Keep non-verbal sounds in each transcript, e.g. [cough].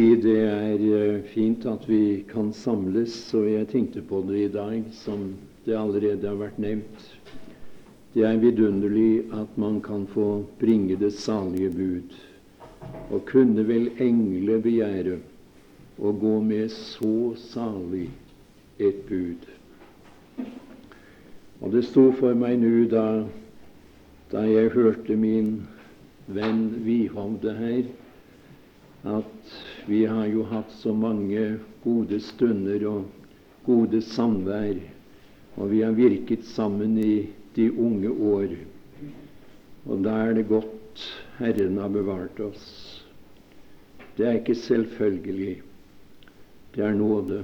Det er eh, fint at vi kan samles, og jeg tenkte på det i dag, som det allerede har vært nevnt. Det er vidunderlig at man kan få bringe det salige bud. Og kunne vel engle begjære å gå med så salig et bud. Og det sto for meg nå da, da jeg hørte min venn Vihovde her, at vi har jo hatt så mange gode stunder og gode samvær, og vi har virket sammen i de unge år. Og da er det godt Herren har bevart oss. Det er ikke selvfølgelig. Det er nåde.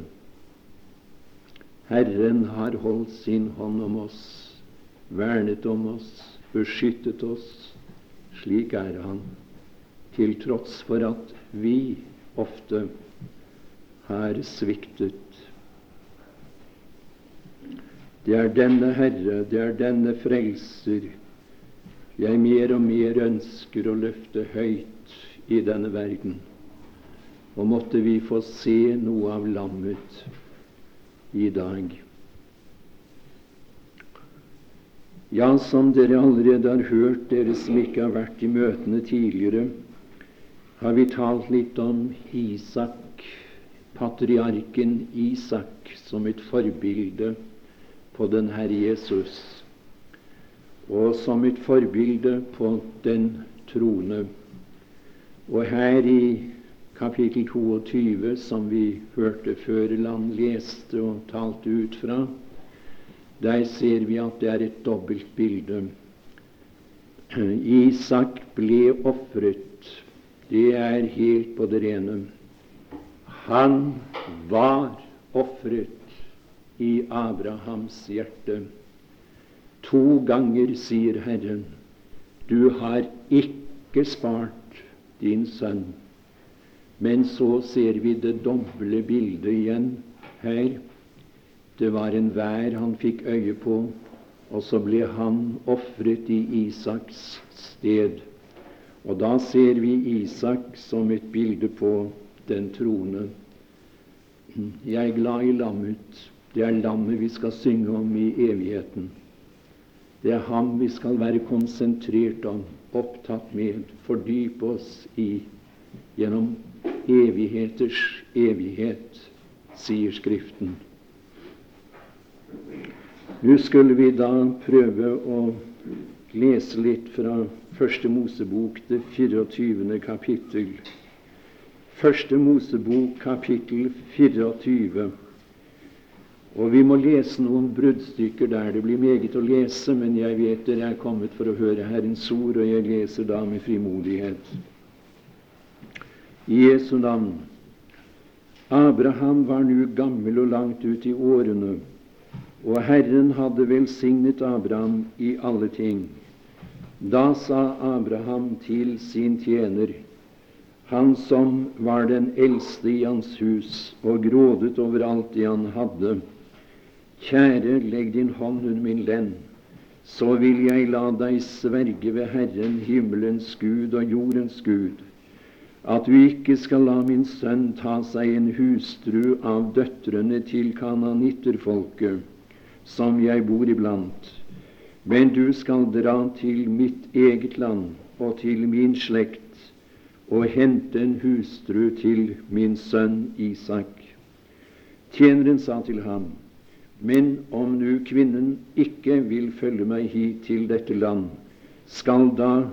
Herren har holdt sin hånd om oss, vernet om oss, beskyttet oss. Slik er Han, til tross for at vi ofte har sviktet. Det er denne Herre, det er denne Frelser jeg mer og mer ønsker å løfte høyt i denne verden. Og måtte vi få se noe av lammet i dag. Ja, som dere allerede har hørt, dere som ikke har vært i møtene tidligere, har vi talt litt om Isak, patriarken Isak, som et forbilde på den Herre Jesus, og som et forbilde på den trone. Og her i kapittel 22, som vi hørte før Land leste og talte ut fra, der ser vi at det er et dobbelt bilde. Isak ble ofret det er helt på det rene. Han var ofret i Abrahams hjerte. To ganger sier Herren, du har ikke spart din sønn. Men så ser vi det doble bildet igjen her. Det var en vær han fikk øye på, og så ble han ofret i Isaks sted. Og da ser vi Isak som et bilde på den troende. Jeg er glad i lammet. Det er lammet vi skal synge om i evigheten. Det er ham vi skal være konsentrert om, opptatt med, fordype oss i gjennom evigheters evighet, sier Skriften. Nå skulle vi da prøve å lese litt fra Første Mosebok, det 24. kapittel. Første Mosebok, kapittel 24. Og Vi må lese noen bruddstykker der. Det blir meget å lese, men jeg vet dere er kommet for å høre Herrens ord, og jeg leser da med frimodighet. I Jesu navn. Abraham var nu gammel og langt ut i årene, og Herren hadde velsignet Abraham i alle ting. Da sa Abraham til sin tjener, han som var den eldste i hans hus og grådet over alt det han hadde, Kjære, legg din hånd under min lenn, så vil jeg la deg sverge ved Herren, himmelens Gud og jordens Gud, at du ikke skal la min sønn ta seg en hustru av døtrene til kananitterfolket, som jeg bor iblant men du skal dra til mitt eget land og til min slekt og hente en hustru til min sønn Isak. Tjeneren sa til ham, Men om nu kvinnen ikke vil følge meg hit til dette land, skal da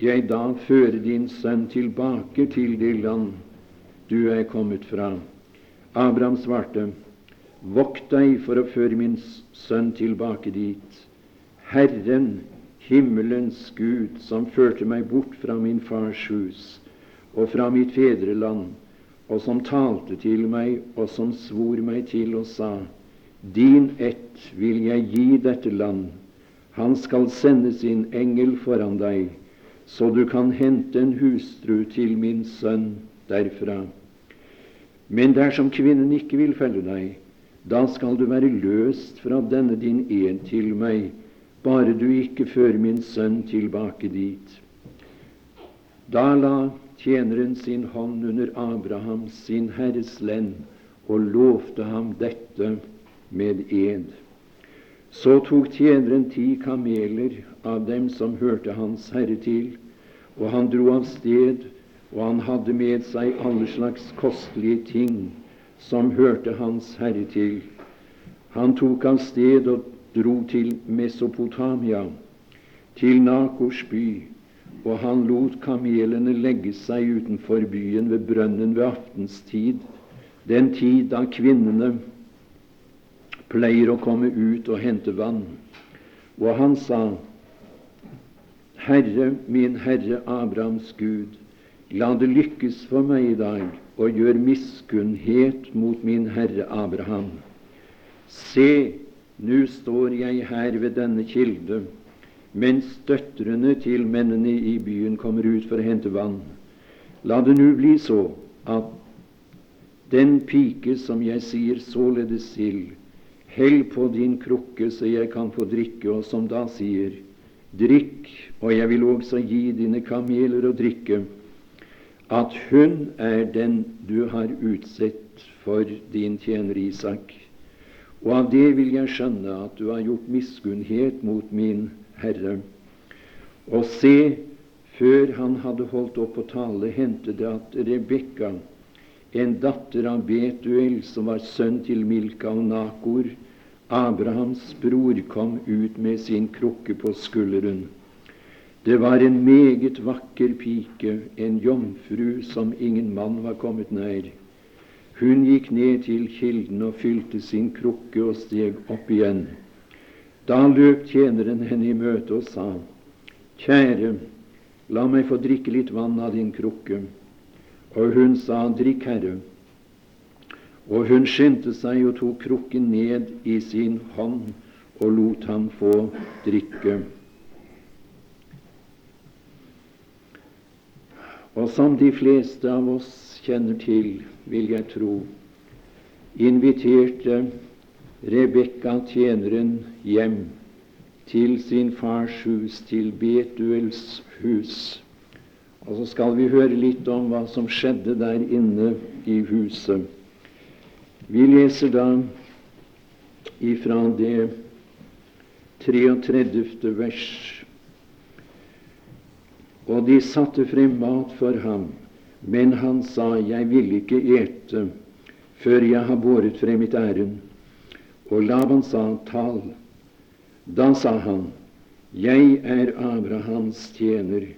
jeg da føre din sønn tilbake til det land du er kommet fra? Abraham svarte, Vokt deg for å føre min sønn tilbake dit. Herren, himmelens Gud, som førte meg bort fra min fars hus og fra mitt fedreland, og som talte til meg, og som svor meg til og sa:" Din ett vil jeg gi dette land. Han skal sende sin engel foran deg, så du kan hente en hustru til min sønn derfra. Men dersom kvinnen ikke vil følge deg, da skal du være løst fra denne din ed til meg, bare du ikke fører min sønn tilbake dit. Da la tjeneren sin hånd under Abraham, sin herres lend, og lovte ham dette med ed. Så tok tjeneren ti kameler av dem som hørte hans herre til, og han dro av sted, og han hadde med seg alle slags kostelige ting som hørte hans herre til. Han tok av sted og dro til Mesopotamia, til Nakors by, og han lot kamelene legge seg utenfor byen ved brønnen ved aftenstid, den tid da kvinnene pleier å komme ut og hente vann. Og han sa, Herre, min Herre Abrahams Gud, la det lykkes for meg i dag og gjør miskunnhet mot min Herre Abraham. Se, nå står jeg her ved denne kilde mens døtrene til mennene i byen kommer ut for å hente vann. La det nå bli så at den pike som jeg sier således til, hell på din krukke så jeg kan få drikke, og som da sier, drikk, og jeg vil også gi dine kameler å drikke, at hun er den du har utsett for din tjener Isak. Og av det vil jeg skjønne at du har gjort miskunnhet mot min Herre. Og se, før han hadde holdt opp å tale, hendte det at Rebekka, en datter av Betuel, som var sønn til Milka og Nakor, Abrahams bror, kom ut med sin krukke på skulderen. Det var en meget vakker pike, en jomfru som ingen mann var kommet nær. Hun gikk ned til kilden og fylte sin krukke og steg opp igjen. Da løp tjeneren henne i møte og sa, Kjære, la meg få drikke litt vann av din krukke. Og hun sa, Drikk, Herre. Og hun skyndte seg og tok krukken ned i sin hånd og lot ham få drikke. Og som de fleste av oss kjenner til, vil jeg tro, inviterte Rebekka, tjeneren, hjem til sin fars hus, til Betuels hus. Og så skal vi høre litt om hva som skjedde der inne i huset. Vi leser da ifra det 33. vers. Og de satte frem mat for ham, men han sa, Jeg vil ikke ete før jeg har båret frem mitt ærend. Og Laban sa, Tal. Da sa han, Jeg er Abrahams tjener,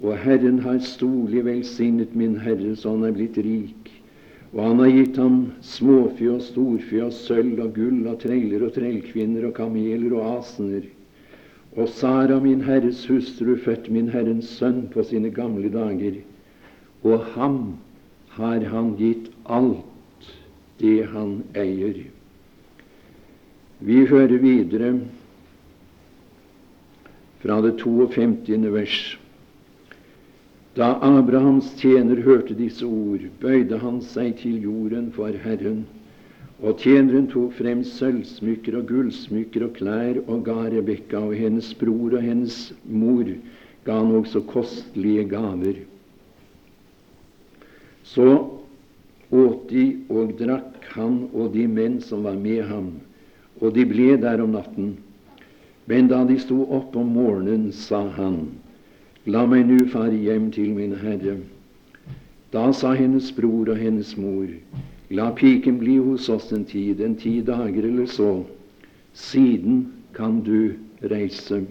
og Herren har storlig velsignet min Herre så han er blitt rik. Og han har gitt ham småfe og storfe og sølv og gull og treller og trellkvinner og kameler og asener. Og Sara, min Herres hustru, fødte min Herrens sønn på sine gamle dager. Og ham har han gitt alt det han eier. Vi hører videre fra det 52. vers. Da Abrahams tjener hørte disse ord, bøyde han seg til jorden for Herren. Og tjeneren tok frem sølvsmykker og gullsmykker og klær og ga Rebekka og hennes bror og hennes mor ga han også kostelige gaver. Så åt de og drakk han og de menn som var med ham og de ble der om natten. Men da de sto opp om morgenen, sa han, La meg nu fare hjem til min Herre. Da sa hennes bror og hennes mor, La piken bli hos oss en tid, en ti dager eller så. Siden kan du reise.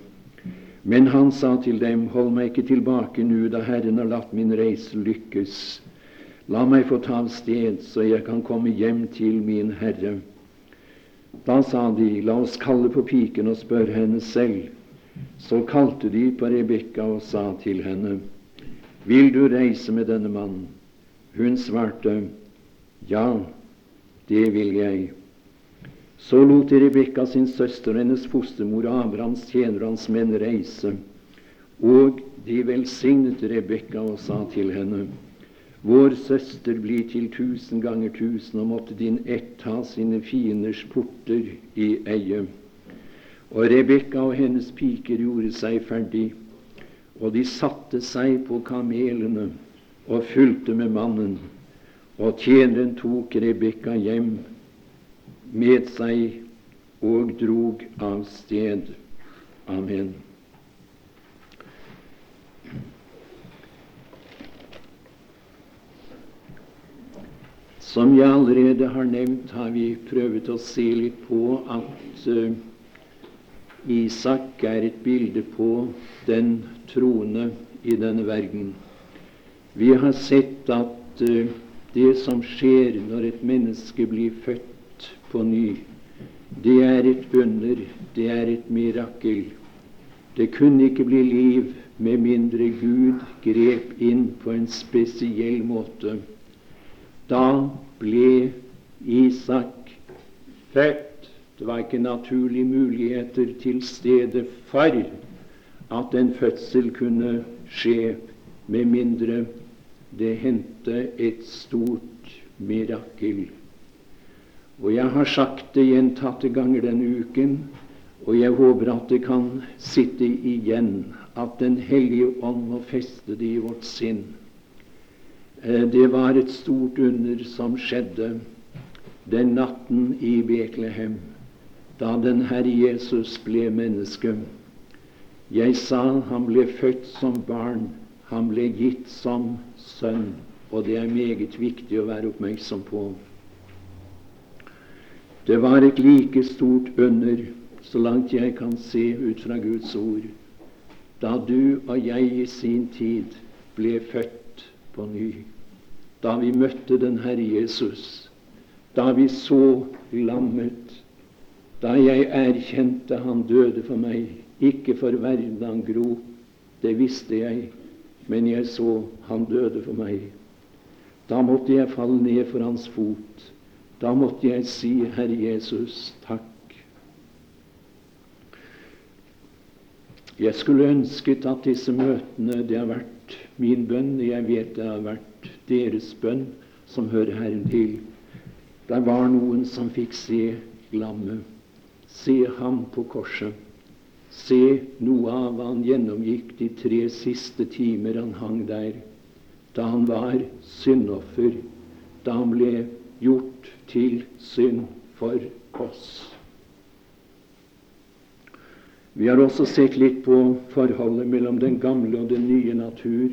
Men han sa til dem, Hold meg ikke tilbake nå, da Herren har latt min reise lykkes. La meg få ta av sted, så jeg kan komme hjem til min Herre. Da sa de, la oss kalle på piken og spørre henne selv. Så kalte de på Rebekka og sa til henne, Vil du reise med denne mannen? Hun svarte, Ja, det vil jeg. Så lot Rebekka sin søster og hennes fostermor Abrahams tjener hans menn reise, og de velsignet Rebekka og sa til henne, vår søster blir til tusen ganger tusen, og måtte din ett ta sine fienders porter i eie. Og Rebekka og hennes piker gjorde seg ferdig, og de satte seg på kamelene og fulgte med mannen. Og tjeneren tok Rebekka hjem med seg og drog av sted. Amen. Som jeg allerede har nevnt, har vi prøvd å se litt på at uh, Isak er et bilde på den troende i denne verden. Vi har sett at uh, det som skjer når et menneske blir født på ny, det er et under, det er et mirakel. Det kunne ikke bli liv med mindre Gud grep inn på en spesiell måte. Da ble Isak født. Det var ikke naturlige muligheter til stede for at en fødsel kunne skje, med mindre det hendte et stort mirakel. Og jeg har sagt det gjentatte ganger denne uken, og jeg håper at det kan sitte igjen, at Den hellige ånd må feste det i vårt sinn Eh, det var et stort under som skjedde den natten i Betlehem, da den Herre Jesus ble menneske. Jeg sa han ble født som barn, han ble gitt som sønn, og det er meget viktig å være oppmerksom på. Det var et like stort under, så langt jeg kan se ut fra Guds ord, da du og jeg i sin tid ble født på ny. Da vi møtte den Herre Jesus, da vi så lammet, da jeg erkjente han døde for meg, ikke for verden han gro, det visste jeg, men jeg så han døde for meg. Da måtte jeg falle ned for hans fot. Da måtte jeg si, Herre Jesus, takk. Jeg skulle ønsket at disse møtene det har vært min bønn. Jeg vet det har vært deres bønn som hører Herren til. Det var noen som fikk se lammet, se ham på korset, se noe av hva han gjennomgikk de tre siste timer han hang der, da han var syndoffer, da han ble gjort til synd for oss. Vi har også sett litt på forholdet mellom den gamle og den nye natur.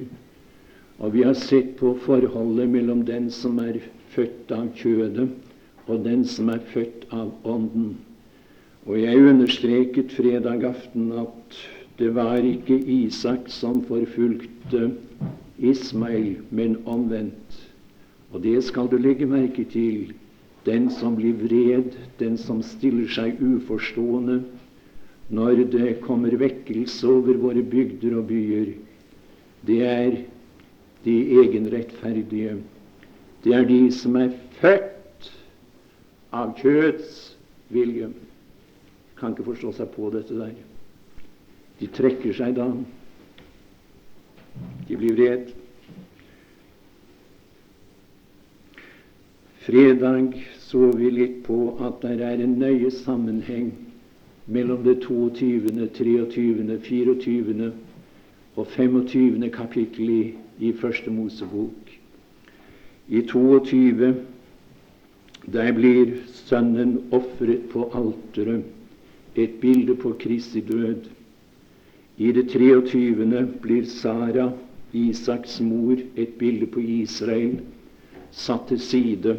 Og vi har sett på forholdet mellom den som er født av kjødet, og den som er født av Ånden. Og jeg understreket fredag aften at det var ikke Isak som forfulgte Ismail, men omvendt. Og det skal du legge merke til. Den som blir vred, den som stiller seg uforstående, når det kommer vekkelse over våre bygder og byer, det er de egenrettferdige. Det er de som er født av kjøds vilje. Kan ikke forstå seg på dette der. De trekker seg da. De blir vred. Fredag så vi litt på at det er en nøye sammenheng mellom det 22., 23., 24. og 25. kapittel i, i Første Mosebok. I 22 der blir sønnen ofret på alteret, et bilde på Kristi død. I det 23. blir Sara, Isaks mor, et bilde på Israel, satt til side.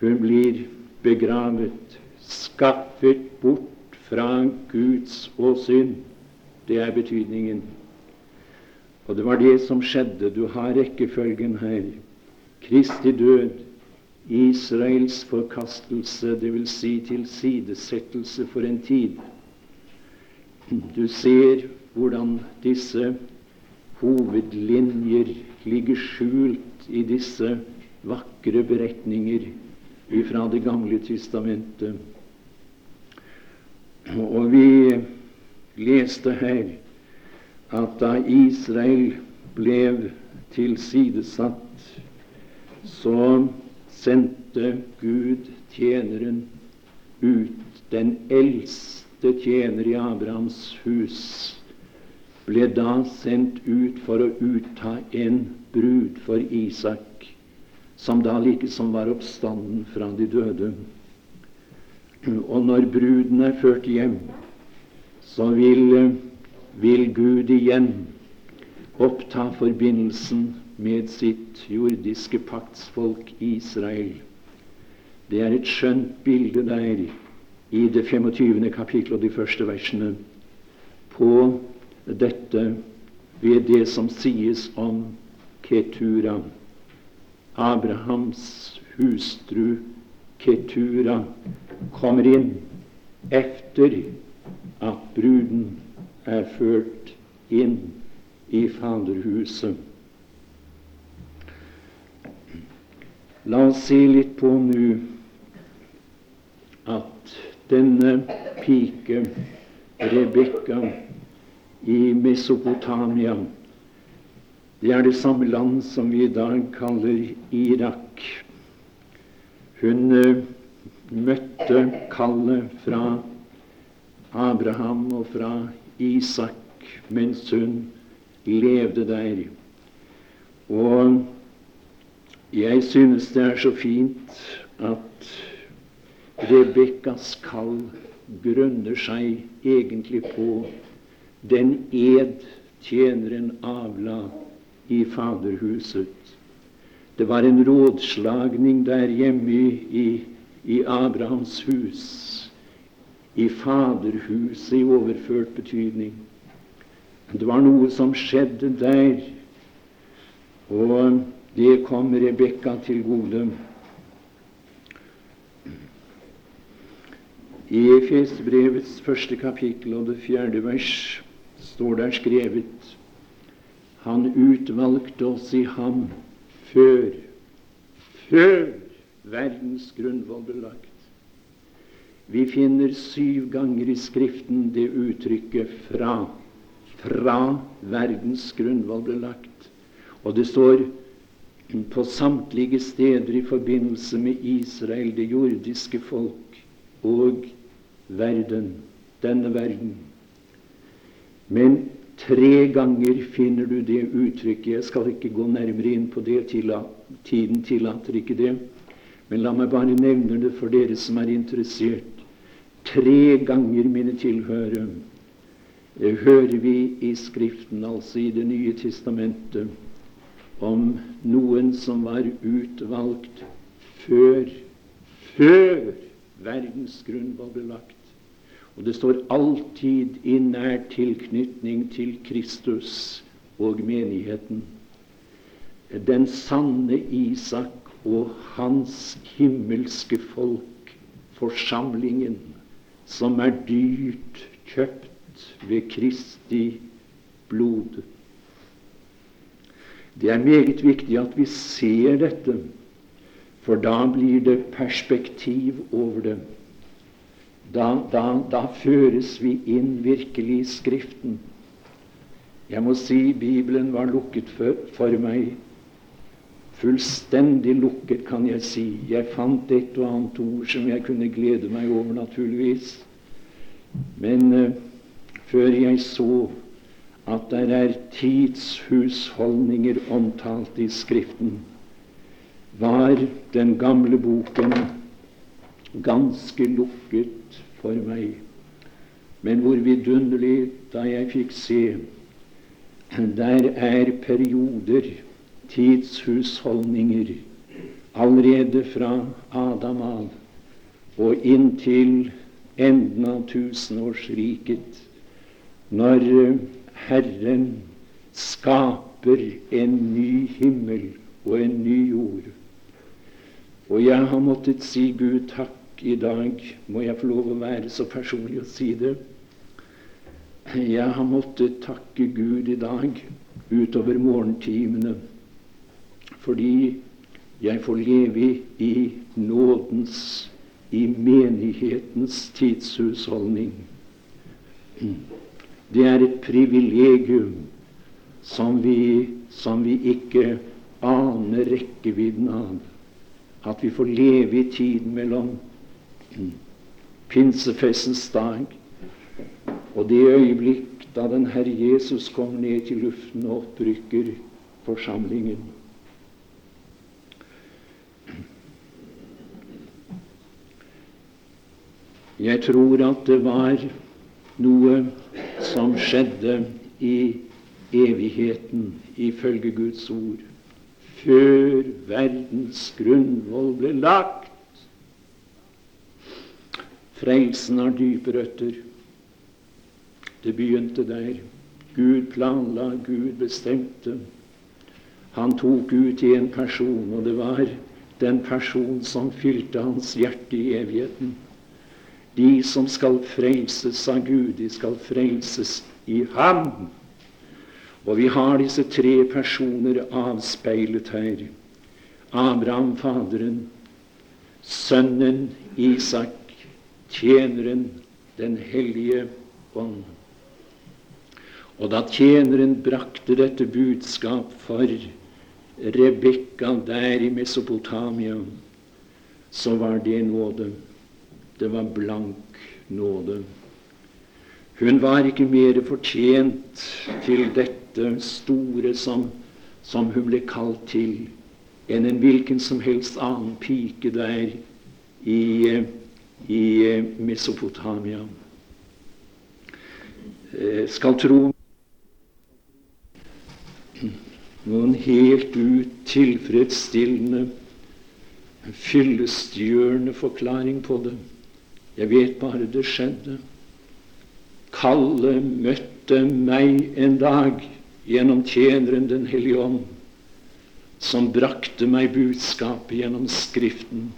Hun blir begravet, skaffet bort fra Guds åsyn. Det er betydningen. Og det var det som skjedde. Du har rekkefølgen her. Kristi død, Israels forkastelse, dvs. Si tilsidesettelse for en tid. Du ser hvordan disse hovedlinjer ligger skjult i disse vakre beretninger fra Det gamle testamentet. Og vi leste her at da Israel ble tilsidesatt, så sendte Gud tjeneren ut, den eldste tjener i Abrahams hus, ble da sendt ut for å utta en brud for Isak, som da likesom var oppstanden fra de døde. Og når bruden er ført hjem, så vil, vil Gud igjen oppta forbindelsen med sitt jordiske paktsfolk Israel. Det er et skjønt bilde der i det 25. kapittel og de første versene på dette ved det som sies om Ketura. Abrahams hustru Ketura kommer inn etter at bruden er ført inn i Faderhuset. La oss se litt på nå at denne pike, Rebekka, i Mesopotamia Det er det samme land som vi i dag kaller Irak. Hun uh, møtte kallet fra Abraham og fra Isak mens hun levde der. Og jeg synes det er så fint at Rebekkas kall grunner seg egentlig på den ed tjeneren avla i Faderhuset. Det var en rådslagning der hjemme i, i Abrahams hus, i Faderhuset i overført betydning. Det var noe som skjedde der, og det kom Rebekka til gode. I Efesbrevets første kapittel og det fjerde vers står der skrevet Han utvalgte oss i ham før før verdens grunnvoll ble lagt. Vi finner syv ganger i Skriften det uttrykket 'fra'. Fra verdens grunnvoll ble lagt. Og det står på samtlige steder i forbindelse med Israel, det jordiske folk, og verden, denne verden. Men tre ganger finner du det uttrykket. Jeg skal ikke gå nærmere inn på det, tiden tillater ikke det. Men la meg bare nevne det for dere som er interessert. Tre ganger, mine tilhørere, hører vi i Skriften, altså i Det nye testamentet, om noen som var utvalgt før før verdens grunnvoll ble lagt. Og det står alltid i nær tilknytning til Kristus og menigheten. Den sanne Isak og hans himmelske folk, forsamlingen, som er dyrt kjøpt ved Kristi blod. Det er meget viktig at vi ser dette, for da blir det perspektiv over det. Da, da, da føres vi inn virkelig i Skriften. Jeg må si Bibelen var lukket for, for meg. Fullstendig lukket, kan jeg si. Jeg fant et og annet ord som jeg kunne glede meg over, naturligvis. Men uh, før jeg så at det er tidshusholdninger omtalt i Skriften, var den gamle boken ganske lukket for meg. Men hvor vidunderlig da jeg fikk se der er perioder, tidshusholdninger, allerede fra Adam av og inntil enden av tusenårsriket, når Herren skaper en ny himmel og en ny jord. Og jeg har måttet si Gud takk i dag. Må jeg få lov å være så personlig å si det? Jeg har måttet takke Gud i dag utover morgentimene fordi jeg får leve i nådens, i menighetens tidshusholdning. Det er et privilegium som vi, som vi ikke aner rekkevidden av. At vi får leve i tiden mellom pinsefestens dag og det øyeblikk da den Herre Jesus kommer ned til luften og opprykker forsamlingen. Jeg tror at det var noe som skjedde i evigheten ifølge Guds ord, før verdens grunnvoll ble lagt. Frelsen har dype røtter. Det begynte der. Gud planla, Gud bestemte. Han tok ut i en person, og det var den person som fylte hans hjerte i evigheten. De som skal frelses av Gud, de skal frelses i ham. Og vi har disse tre personer avspeilet her. Abraham, faderen, sønnen Isak, tjeneren, Den hellige ånd. Og da tjeneren brakte dette budskap for Rebekka der i Mesopotamia, så var det nåde. Det var blank nåde. Hun var ikke mer fortjent til dette store som, som hun ble kalt til, enn en hvilken som helst annen pike der i, i Mesopotamia. Jeg skal tro noen helt ut tilfredsstillende, fyllestgjørende forklaring på det. Jeg vet bare det skjedde. Kalle møtte meg en dag gjennom tjeneren Den hellige ånd, som brakte meg budskapet gjennom Skriften.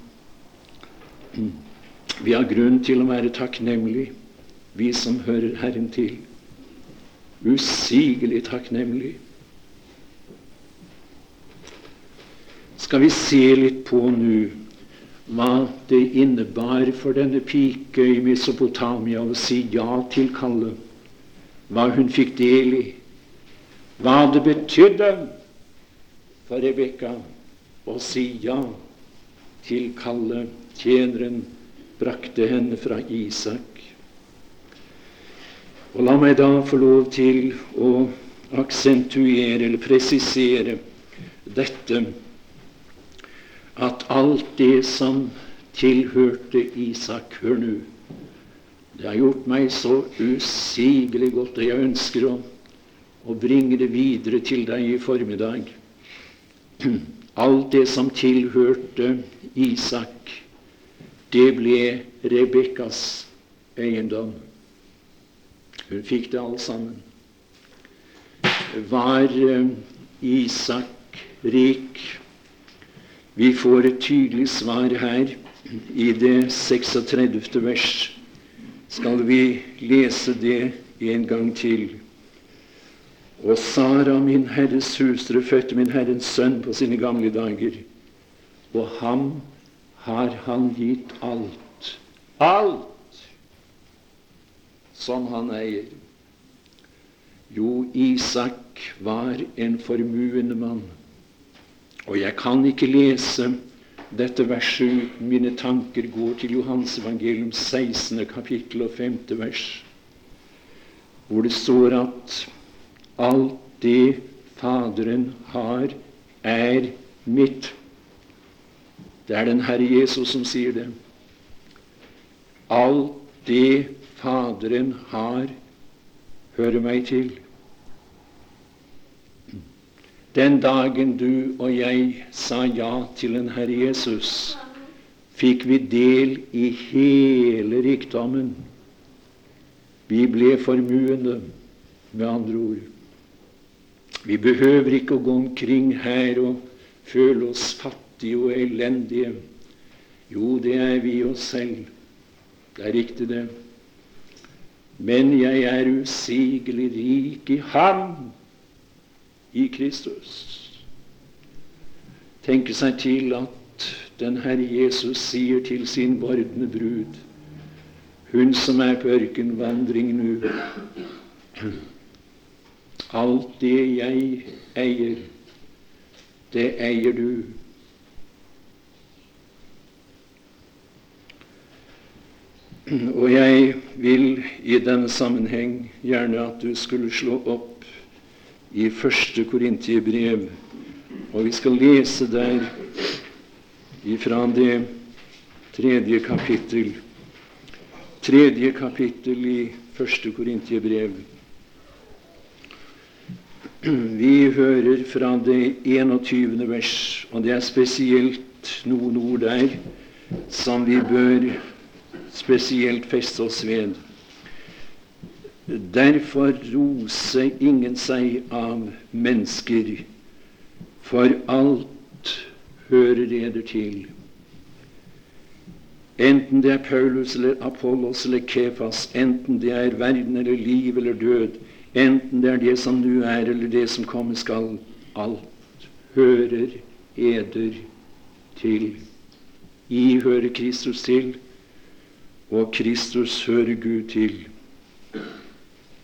Vi har grunn til å være takknemlig, vi som hører Herren til. Usigelig takknemlig. Skal vi se litt på nå hva det innebar for denne pike i Mesopotamia å si ja til Kalle, hva hun fikk del i, hva det betydde for Rebekka å si ja til Kalle. Tjeneren brakte henne fra Isak. Og La meg da få lov til å aksentuere eller presisere dette at alt det som tilhørte Isak Hør nå. Det har gjort meg så usigelig godt, og jeg ønsker å, å bringe det videre til deg i formiddag. [clears throat] Alt det som tilhørte Isak, det ble Rebekkas eiendom. Hun fikk det alt sammen. Var Isak rik? Vi får et tydelig svar her i det 36. vers. Skal vi lese det en gang til? Og Sara, min Herres hustru, fødte min Herrens sønn på sine gamle dager. Og ham har han gitt alt. Alt som han eier. Jo, Isak var en formuende mann. Og jeg kan ikke lese dette verset mine tanker går til Johans evangelium 16. kapittel og 5. vers, hvor det står at alt det Faderen har, er mitt. Det er den Herre Jesus som sier det. Alt det Faderen har, hører meg til. Den dagen du og jeg sa ja til den Herre Jesus, fikk vi del i hele rikdommen. Vi ble formuende, med andre ord. Vi behøver ikke å gå omkring her og føle oss fattige og elendige. Jo, det er vi oss selv. Det er riktig, det. Men jeg er usigelig rik i Ham i Kristus. Tenke seg til at den Herre Jesus sier til sin vordende brud, hun som er på ørkenvandring nå Alt det jeg eier, det eier du. Og jeg vil i denne sammenheng gjerne at du skulle slå opp i første Korintiebrev, og vi skal lese der ifra det tredje kapittel. Tredje kapittel i første Korintiebrev. Vi hører fra det 21. vers, og det er spesielt noen ord der som vi bør spesielt feste oss ved. Derfor roser ingen seg av mennesker, for alt hører eder til. Enten det er Paulus eller Apollos eller Kephas, enten det er verden eller liv eller død, enten det er det som nå er eller det som komme skal, alt hører eder til. I hører Kristus til, og Kristus hører Gud til.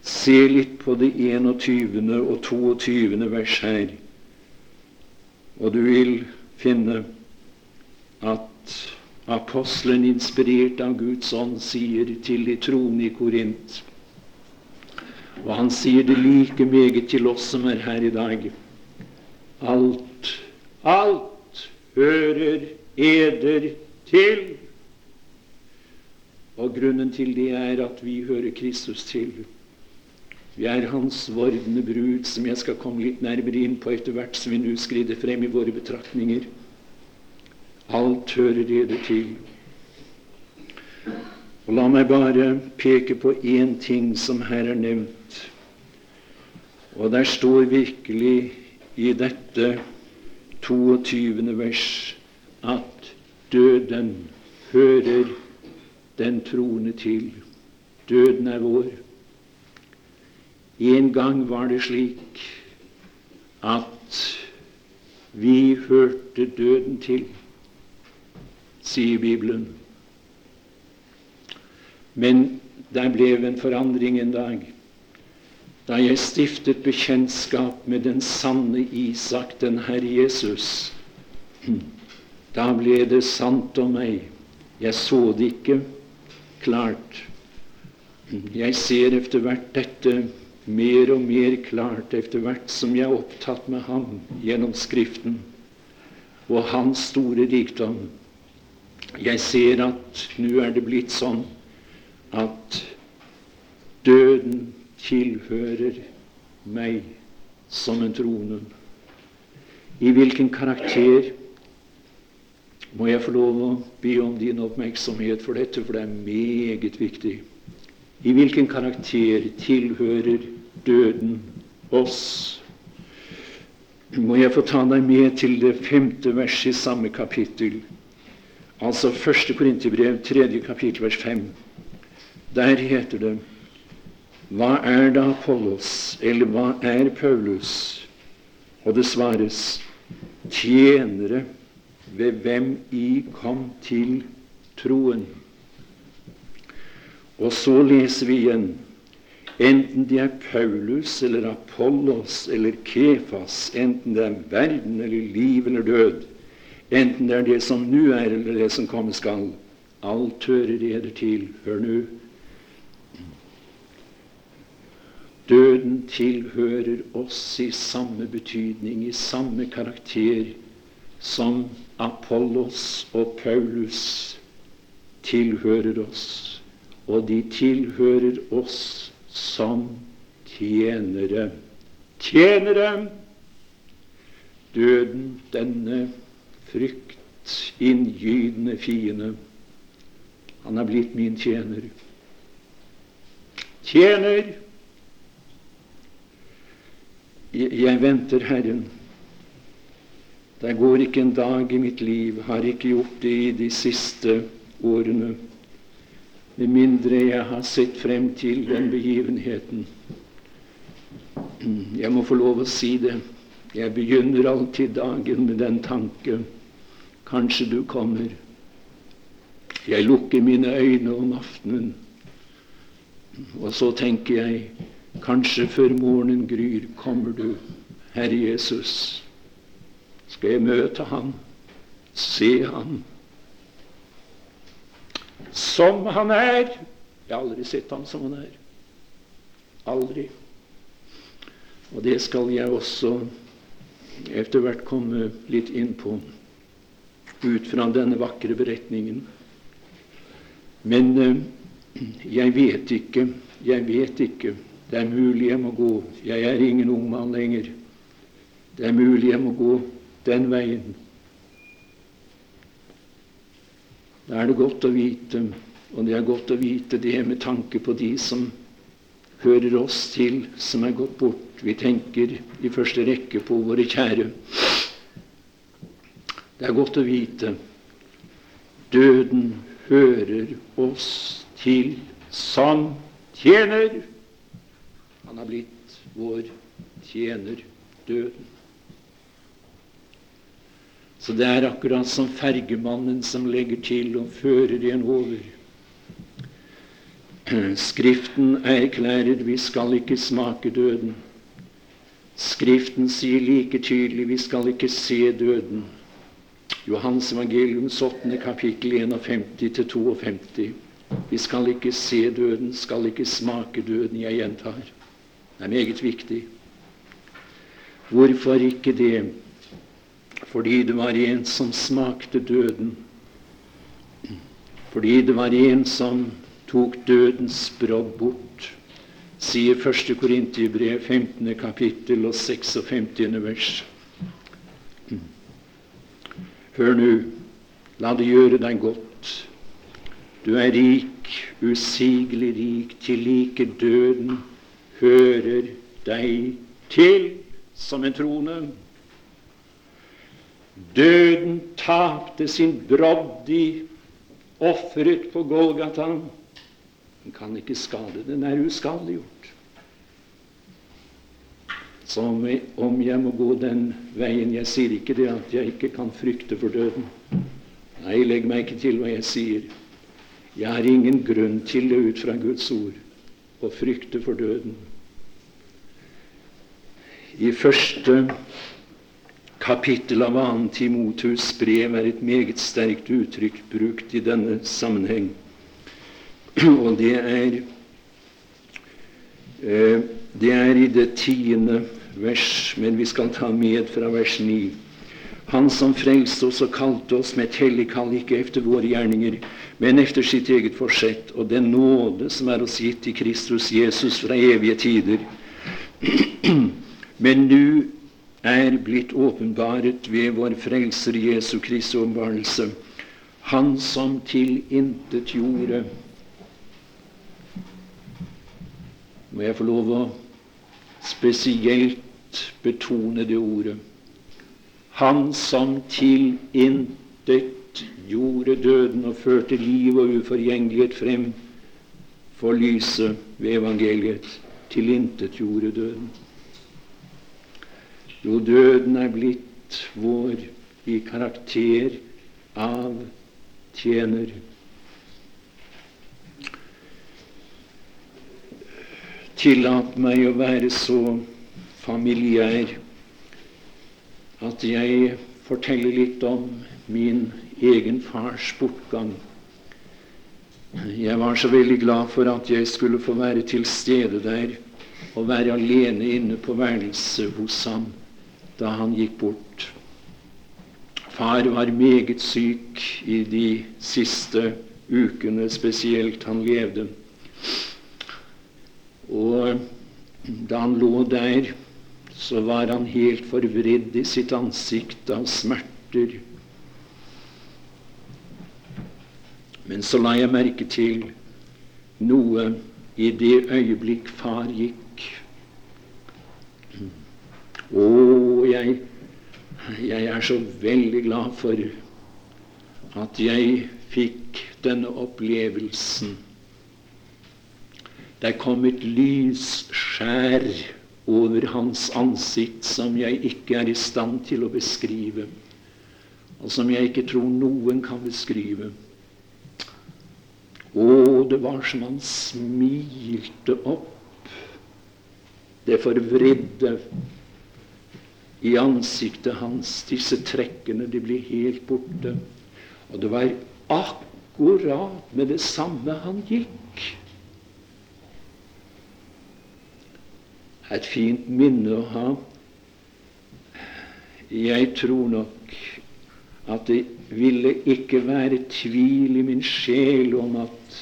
Se litt på det 21. og 22. vers her, og du vil finne at apostelen, inspirert av Guds ånd, sier til de troende i Korint Og han sier det like meget til oss som er her i dag. Alt, alt hører eder til. Og grunnen til det er at vi hører Kristus til. Vi er Hans vordende brud, som jeg skal komme litt nærmere inn på etter hvert som vi nå skrider frem i våre betraktninger. Alt hører dere til. Og La meg bare peke på én ting som her er nevnt. Og der står virkelig i dette 22. vers at døden hører den troende til. Døden er vår. En gang var det slik at vi hørte døden til, sier Bibelen. Men der ble en forandring en dag. Da jeg stiftet bekjentskap med den sanne Isak, den Herre Jesus, [clears throat] da ble det sant om meg. Jeg så det ikke klart. Jeg ser etter hvert dette mer og mer klart etter hvert som jeg er opptatt med ham gjennom Skriften og hans store rikdom. Jeg ser at nå er det blitt sånn at døden tilhører meg som en trone. I hvilken karakter må jeg få lov å be om din oppmerksomhet for dette, for det er meget viktig. I hvilken karakter tilhører døden oss? Må jeg få ta deg med til det femte verset i samme kapittel, altså første Korinterbrev, tredje kapittel, vers fem. Der heter det Hva er da Apollos, eller hva er Paulus? Og det svares tjenere ved hvem I kom til troen. Og så leser vi igjen enten det er Paulus eller Apollos eller Kefas, enten det er verden eller liv eller død, enten det er det som nå er eller det som komme skal, alt hører eder til. Hør nå. Døden tilhører oss i samme betydning, i samme karakter, som Apollos og Paulus tilhører oss, og de tilhører oss som tjenere. Tjenere! Døden, denne fryktinngytende fiende, han er blitt min tjener. Tjener! Jeg venter Herren. Det går ikke en dag i mitt liv, har ikke gjort det i de siste årene, med mindre jeg har sett frem til den begivenheten. Jeg må få lov å si det. Jeg begynner alltid dagen med den tanke kanskje du kommer. Jeg lukker mine øyne om aftenen, og så tenker jeg kanskje før morgenen gryr, kommer du, Herre Jesus skal jeg møte ham, se ham. Som han er. Jeg har aldri sett ham som han er. Aldri. Og det skal jeg også etter hvert komme litt inn på ut fra denne vakre beretningen. Men eh, jeg vet ikke, jeg vet ikke. Det er mulig jeg må gå. Jeg er ingen ung mann lenger. Det er mulig jeg må gå den veien. Da er det godt å vite, og det er godt å vite det med tanke på de som hører oss til, som er gått bort. Vi tenker i første rekke på våre kjære. Det er godt å vite døden hører oss til som tjener. Han har blitt vår tjener, døden. Så det er akkurat som fergemannen som legger til og fører igjen over. Skriften erklærer vi skal ikke smake døden. Skriften sier like tydelig vi skal ikke se døden. Johans evangeliums 8. kapittel 51-52. Vi skal ikke se døden, skal ikke smake døden. Jeg gjentar. Det er meget viktig. Hvorfor ikke det? Fordi det var en som smakte døden. Fordi det var en som tok dødens brodd bort, sier 1. Korintiebrev 15. kapittel og 56. vers. Hør nå, la det gjøre deg godt. Du er rik, usigelig rik, til like døden hører deg til som en trone. Døden tapte sin brodd i offeret på Golgata. Den kan ikke skade. Den er uskadeliggjort. Så om jeg må gå den veien Jeg sier ikke det at jeg ikke kan frykte for døden. Nei, legg meg ikke til hva jeg sier. Jeg har ingen grunn til det ut fra Guds ord å frykte for døden. I første kapittel av 2. Timotus brev er et meget sterkt uttrykk brukt i denne sammenheng. [clears throat] Og det er eh, det er i det tiende vers, men vi skal ta med fra vers 9. Han som frelste oss og kalte oss med et hellig kall, ikke efter våre gjerninger, men efter sitt eget forsett, og den nåde som er oss gitt i Kristus Jesus fra evige tider. [clears throat] Men nå er blitt åpenbaret ved vår Frelser Jesu Kristi åpenbarelse, Han som tilintetgjorde Må jeg få lov å spesielt betone det ordet. Han som tilintet gjorde døden og førte liv og uforgjengelighet frem for lyset ved evangeliet. Tilintetgjorde døden. Jo, døden er blitt vår i karakter av tjener. Tillat meg å være så familiær at jeg forteller litt om min egen fars bortgang. Jeg var så veldig glad for at jeg skulle få være til stede der og være alene inne på værelset hos ham da han gikk bort. Far var meget syk i de siste ukene, spesielt han levde. Og da han lå der, så var han helt forvridd i sitt ansikt av smerter. Men så la jeg merke til noe i det øyeblikk far gikk. Å, jeg, jeg er så veldig glad for at jeg fikk denne opplevelsen. Det kom et lysskjær over hans ansikt som jeg ikke er i stand til å beskrive, og som jeg ikke tror noen kan beskrive. Å, det var som han smilte opp det forvridde i ansiktet hans. Disse trekkene de blir helt borte. Og det var akkurat med det samme han gikk. Et fint minne å ha. Jeg tror nok at det ville ikke være tvil i min sjel om at,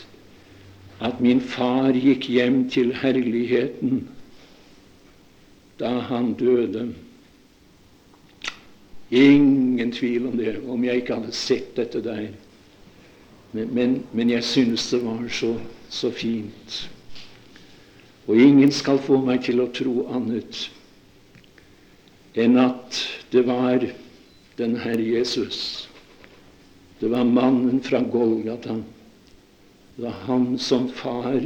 at min far gikk hjem til herligheten da han døde. Ingen tvil om det, om jeg ikke hadde sett dette der. Men, men, men jeg synes det var så, så fint. Og ingen skal få meg til å tro annet enn at det var den Herre Jesus. Det var mannen fra Golgata. Det var han som far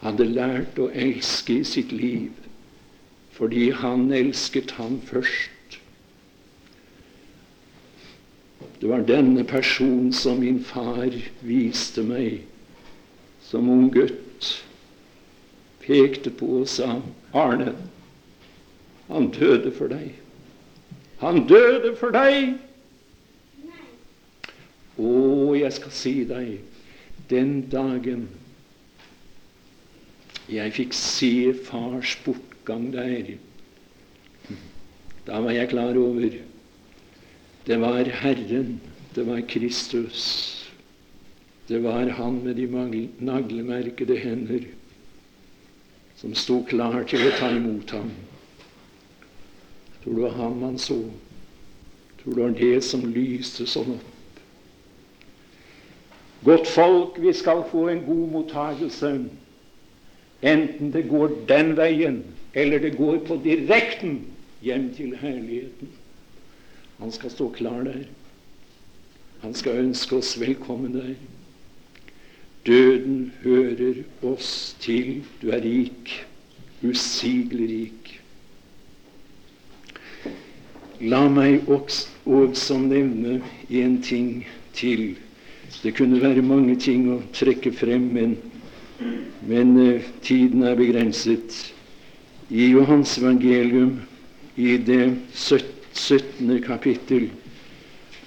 hadde lært å elske i sitt liv, fordi han elsket ham først. Det var denne personen som min far viste meg som ung gutt. Pekte på og sa, 'Arne, han døde for deg.' Han døde for deg! Å, jeg skal si deg, den dagen jeg fikk se fars bortgang der, da var jeg klar over det var Herren, det var Kristus. Det var Han med de naglemerkede hender som sto klar til å ta imot ham. Tror du det var ham han så? Tror du det var det som lyste sånn opp? Godt folk, vi skal få en god mottagelse, enten det går den veien, eller det går på direkten hjem til herligheten. Han skal stå klar der. Han skal ønske oss velkommen der. Døden hører oss til. Du er rik, usigelig rik. La meg også nevne en ting til. Det kunne være mange ting å trekke frem, men, men uh, tiden er begrenset. I Johans evangelium, i det 17 17. kapittel,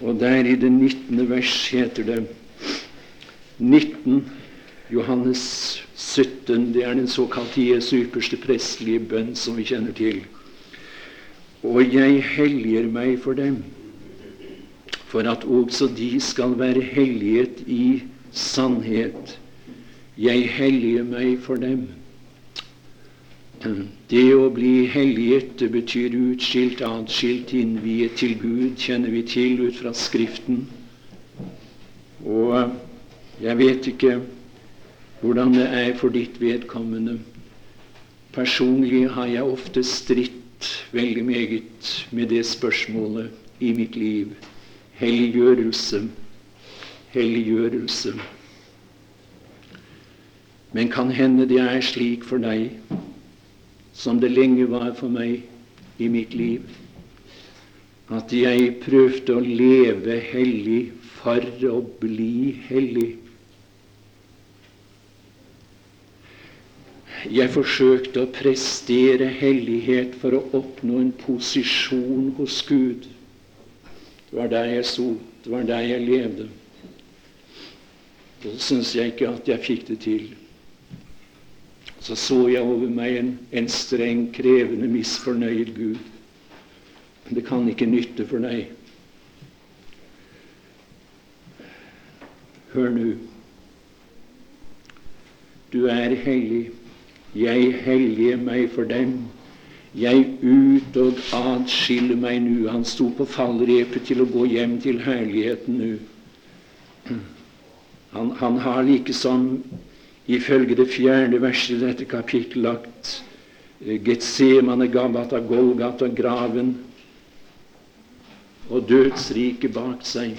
og der i det 19. vers heter det 19. Johannes 17. Det er den såkalte Jesu ypperste prestelige bønn som vi kjenner til. Og jeg helliger meg for dem, for at også de skal være helliget i sannhet. Jeg helliger meg for dem. Det å bli helliget det betyr utskilt, atskilt, innviet til Gud, kjenner vi til ut fra Skriften. Og jeg vet ikke hvordan det er for ditt vedkommende. Personlig har jeg ofte stritt veldig meget med det spørsmålet i mitt liv. Helliggjørelse. Helliggjørelse. Men kan hende det er slik for deg som det lenge var for meg i mitt liv. At jeg prøvde å leve hellig for å bli hellig. Jeg forsøkte å prestere hellighet for å oppnå en posisjon hos Gud. Det var der jeg sto, det var der jeg levde. Så syns jeg ikke at jeg fikk det til så så jeg over meg en, en streng, krevende, misfornøyd Gud. Men det kan ikke nytte for deg. Hør nå. Du er hellig. Jeg helliger meg for dem. Jeg ut og adskiller meg nå. Han sto på fallrepet til å gå hjem til herligheten nå. [clears throat] Han, han har liksom ifølge det fjerde verset i dette kapittelet lagt eh, Getsemane, Gabata, Golgata, graven og dødsriket bak seg.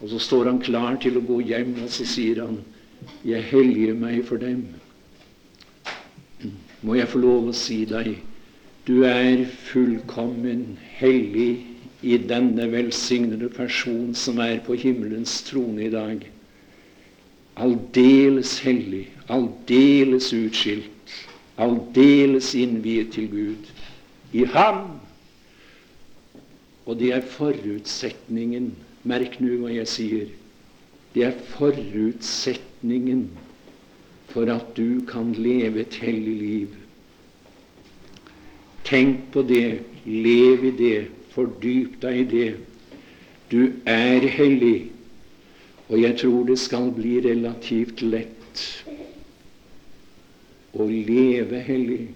Og så står han klar til å gå hjem, og så sier han, 'Jeg helliger meg for dem'. Må jeg få lov å si deg, du er fullkommen hellig i denne velsignede person som er på himmelens trone i dag aldeles hellig, aldeles utskilt, aldeles innviet til Gud. I Ham. Og det er forutsetningen. Merk nå hva jeg sier. Det er forutsetningen for at du kan leve et hellig liv. Tenk på det, lev i det, fordyp deg i det. Du er hellig, og jeg tror det skal bli relativt lett å leve hellig,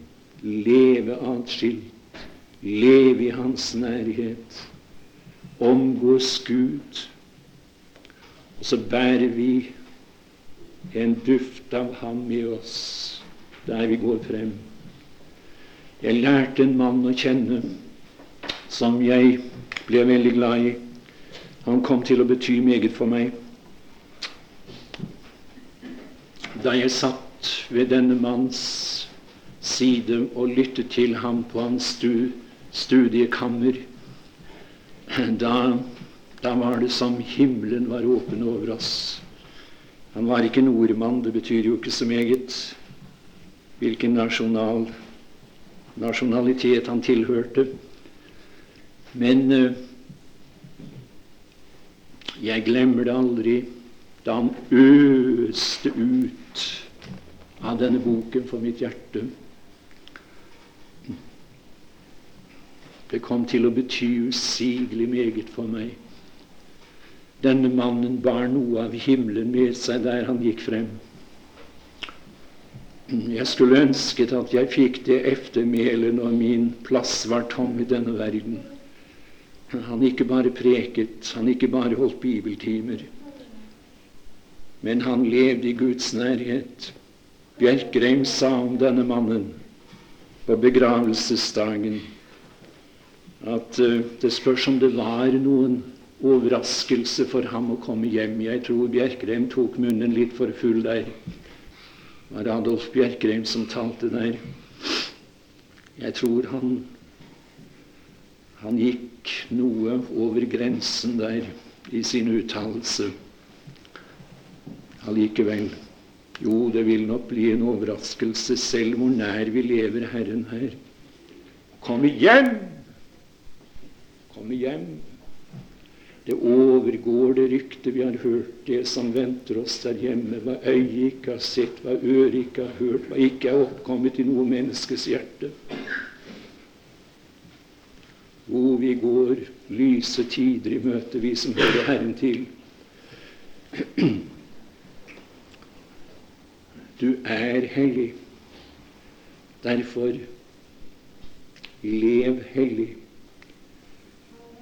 leve atskilt, leve i Hans nærhet, omgås Gud. Og så bærer vi en duft av ham i oss der vi går frem. Jeg lærte en mann å kjenne som jeg ble veldig glad i. Han kom til å bety meget for meg. Da jeg satt ved denne manns side og lyttet til ham på hans studiekammer, da, da var det som himmelen var åpen over oss. Han var ikke nordmann, det betyr jo ikke så meget hvilken nasjonal, nasjonalitet han tilhørte. Men uh, jeg glemmer det aldri da han øste ut av denne boken for mitt hjerte. Det kom til å bety usigelig meget for meg. Denne mannen bar noe av himmelen med seg der han gikk frem. Jeg skulle ønsket at jeg fikk det eftermælet når min plass var tom i denne verden. Han ikke bare preket, han ikke bare holdt bibeltimer, men han levde i Guds nærhet. Bjerkreim sa om denne mannen på begravelsesdagen at uh, det spørs om det var noen overraskelse for ham å komme hjem. Jeg tror Bjerkreim tok munnen litt for full der. Det var Adolf Bjerkreim som talte der. Jeg tror han han gikk noe over grensen der i sin uttalelse. Allikevel jo, det vil nok bli en overraskelse, selv hvor nær vi lever Herren her. Komme hjem! Komme hjem! Det overgår det ryktet vi har hørt, det som venter oss der hjemme, hva øyet ikke har sett, hva øret ikke har hørt, hva ikke er oppkommet i noe menneskes hjerte. Hvor vi går lyse tider i møte, vi som hører Herren til. Du er hellig. Derfor lev hellig.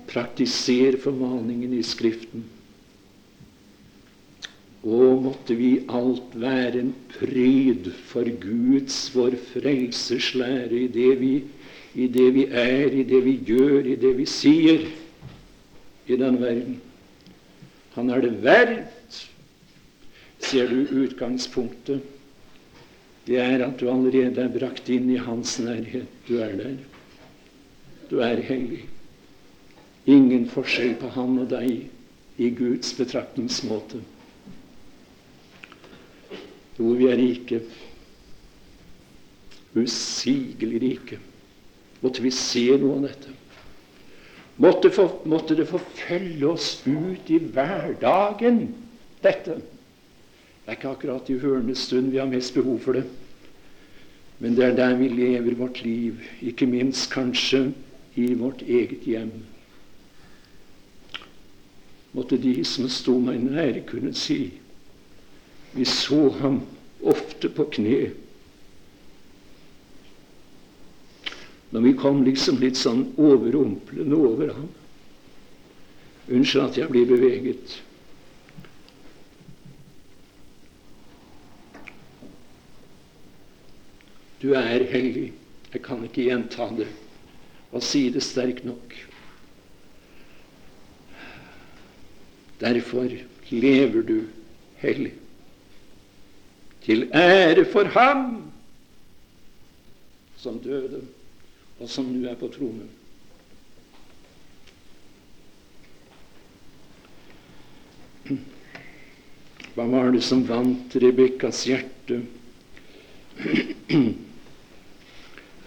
Praktiser formaningen i Skriften. Å, måtte vi alt være en pryd for Guds, vår frelsers lære, i det vi, i det vi er, i det vi gjør, i det vi sier i denne verden. Han er det verdt. Ser du utgangspunktet? Det er at du allerede er brakt inn i Hans nærhet. Du er der. Du er hellig. Ingen forskjell på han og deg i Guds betraktningsmåte. Jo, vi er rike. Usigelig rike. Måtte vi se noe av dette. Måtte, for, måtte det forfølge oss ut i hverdagen, dette. Det er ikke akkurat i hørende stund vi har mest behov for det. Men det er der vi lever vårt liv, ikke minst kanskje i vårt eget hjem måtte de som sto meg nære, kunne si vi så ham ofte på kne. Når vi kom liksom litt sånn overrumplende over ham. Unnskyld at jeg blir beveget. Du er hellig. Jeg kan ikke gjenta det og si det sterkt nok. Derfor lever du hellig. Til ære for Ham som døde, og som nå er på tronen. Hva var det som vant Rebekkas hjerte?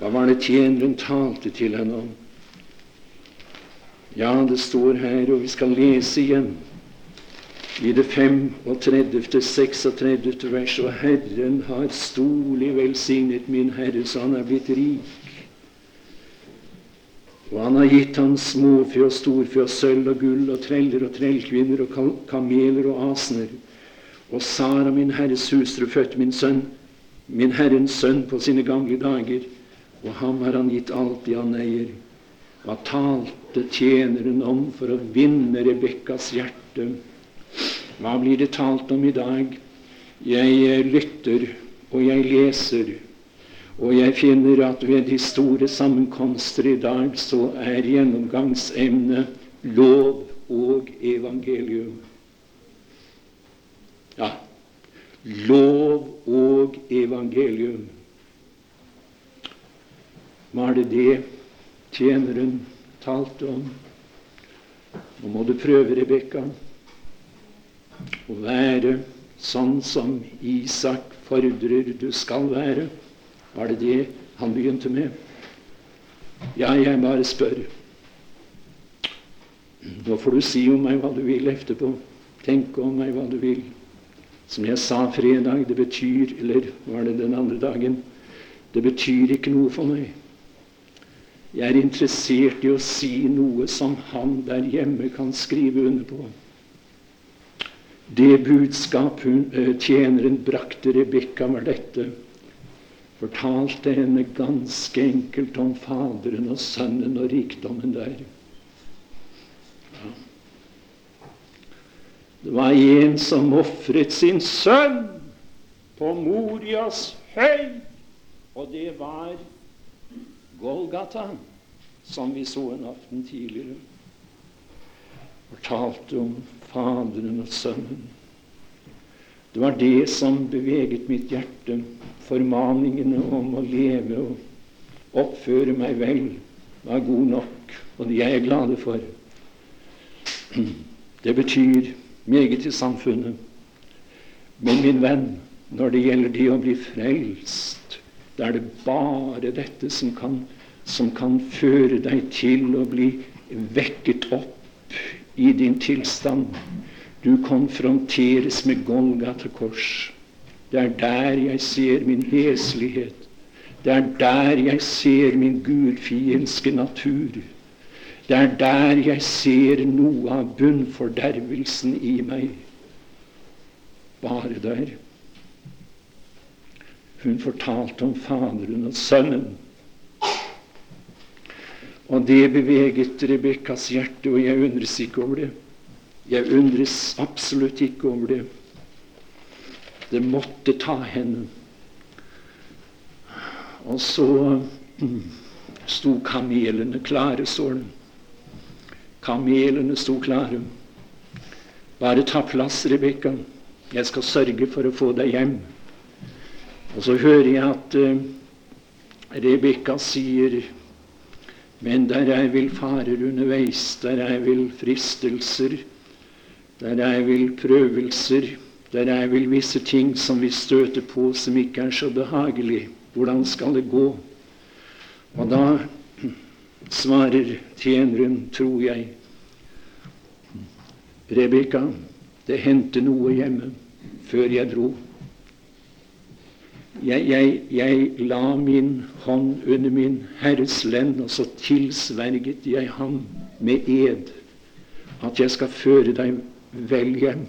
Hva var det tjeneren talte til henne om? Ja, det står her, og vi skal lese igjen i det 35., 36. vers, og Herren har storlig velsignet min Herre, så han er blitt rik. Og han har gitt ham småfe og storfe og sølv og gull og treller og trellkvinner og kameler og asener. Og Sara, min herres hustru, fødte min sønn, min Herrens sønn, på sine gamle dager. Og ham har han gitt alt det han eier. Hva talte tjeneren om for å vinne Rebekkas hjerte? Hva blir det talt om i dag? Jeg lytter, og jeg leser. Og jeg finner at ved de store sammenkomster i dag så er gjennomgangsemnet lov og evangelium. Ja, lov og evangelium. Var det det tjeneren talte om? Nå må du prøve, Rebekka, å være sånn som Isak fordrer du skal være. Var det det han begynte med? Ja, jeg bare spør. Nå får du si om meg hva du vil etterpå. Tenke om meg hva du vil. Som jeg sa fredag, det betyr Eller var det den andre dagen? Det betyr ikke noe for meg. Jeg er interessert i å si noe som han der hjemme kan skrive under på. Det budskap hun, eh, tjeneren brakte Rebekka, var dette fortalte henne ganske enkelt om Faderen og Sønnen og rikdommen der. Ja. Det var en som ofret sin sønn på Morias høy, og det var Golgata, som vi så en aften tidligere. Fortalte om Faderen og Sønnen. Det var det som beveget mitt hjerte formaningene om å leve og oppføre meg vel var god nok, og de er jeg glade for. Det betyr meget i samfunnet. Men min venn, når det gjelder det å bli frelst, da er det bare dette som kan, som kan føre deg til å bli vekket opp i din tilstand. Du konfronteres med Golgata kors. Det er der jeg ser min heslighet. Det er der jeg ser min gudfiendske natur. Det er der jeg ser noe av bunnfordervelsen i meg. Bare der. Hun fortalte om Faderen og Sønnen. Og det beveget Rebekkas hjerte, og jeg undres ikke over det. Jeg undres absolutt ikke over det. Det måtte ta henne. Og så mm, sto kamelene klare, står det. Kamelene sto klare. Bare ta plass, Rebekka. Jeg skal sørge for å få deg hjem. Og så hører jeg at uh, Rebekka sier Men der er vel farer underveis, der er vel fristelser, der er vel prøvelser. Der er vel visse ting som vi støter på som ikke er så behagelig. Hvordan skal det gå? Og da [clears throat] svarer tjeneren, tror jeg, Rebekka, det hendte noe hjemme før jeg dro. Jeg, jeg, jeg, la min hånd under min Herres lend, og så tilsverget jeg ham med ed at jeg skal føre deg vel hjem.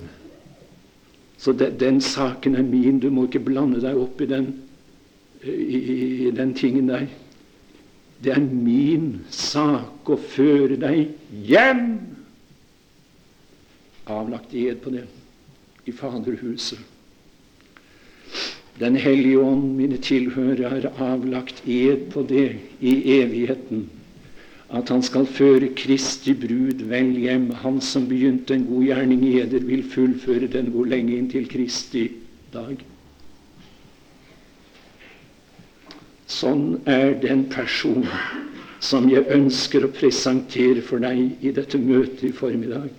Så den, den saken er min. Du må ikke blande deg opp i den, i, i den tingen der. Det er min sak å føre deg hjem. Avlagt ed på det i Faderhuset. Den hellige ånd, mine tilhørere, har avlagt ed på det i evigheten at han skal føre Kristi brud vel hjem. Han som begynte en god gjerning i eder, vil fullføre den hvor lenge inn til Kristi dag. Sånn er den person som jeg ønsker å presentere for deg i dette møtet i formiddag.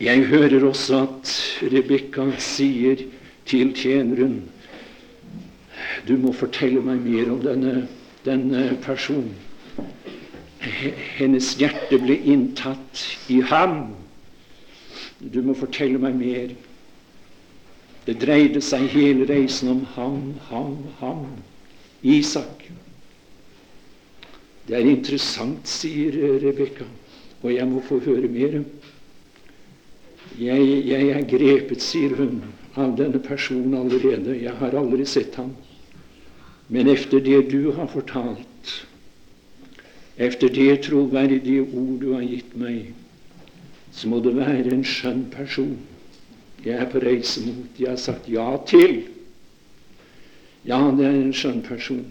Jeg hører også at Rebekka sier til tjeneren Du må fortelle meg mer om denne den eh, personen. Hennes hjerte ble inntatt i ham Du må fortelle meg mer. Det dreide seg hele reisen om ham, ham, ham. Isak. Det er interessant, sier Rebekka, og jeg må få høre mer. Jeg, jeg er grepet, sier hun, av denne personen allerede. Jeg har aldri sett ham. Men efter det du har fortalt, efter det troverdige ord du har gitt meg, så må det være en skjønn person jeg er på reise mot. Jeg har sagt ja til. Ja, det er en skjønn person.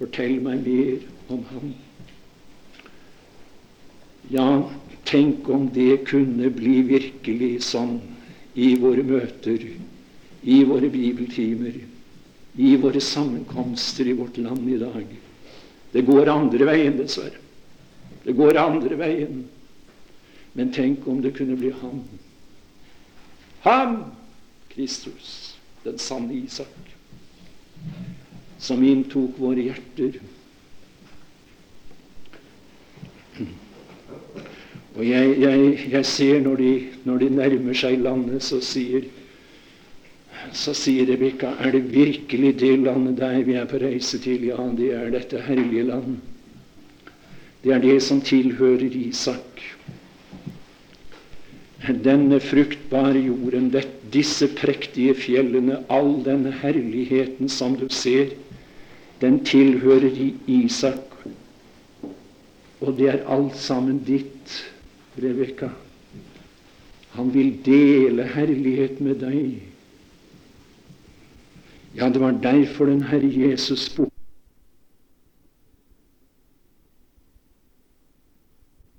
Fortell meg mer om ham. Ja, tenk om det kunne bli virkelig sånn i våre møter, i våre bibeltimer, i våre sammenkomster i vårt land i dag. Det går andre veien, dessverre. Det går andre veien. Men tenk om det kunne bli ham. Ham, Kristus, den sanne Isak, som inntok våre hjerter Og jeg, jeg, jeg ser når de, når de, nærmer seg landet, så sier så sier Rebekka, er det virkelig det landet der vi er på reise til? Ja, det er dette herlige land. Det er det som tilhører Isak. Denne fruktbare jorden, disse prektige fjellene, all denne herligheten som du ser, den tilhører Isak. Og det er alt sammen ditt. Rebekka. Han vil dele herlighet med deg. Ja, det var derfor den Herre Jesus spurte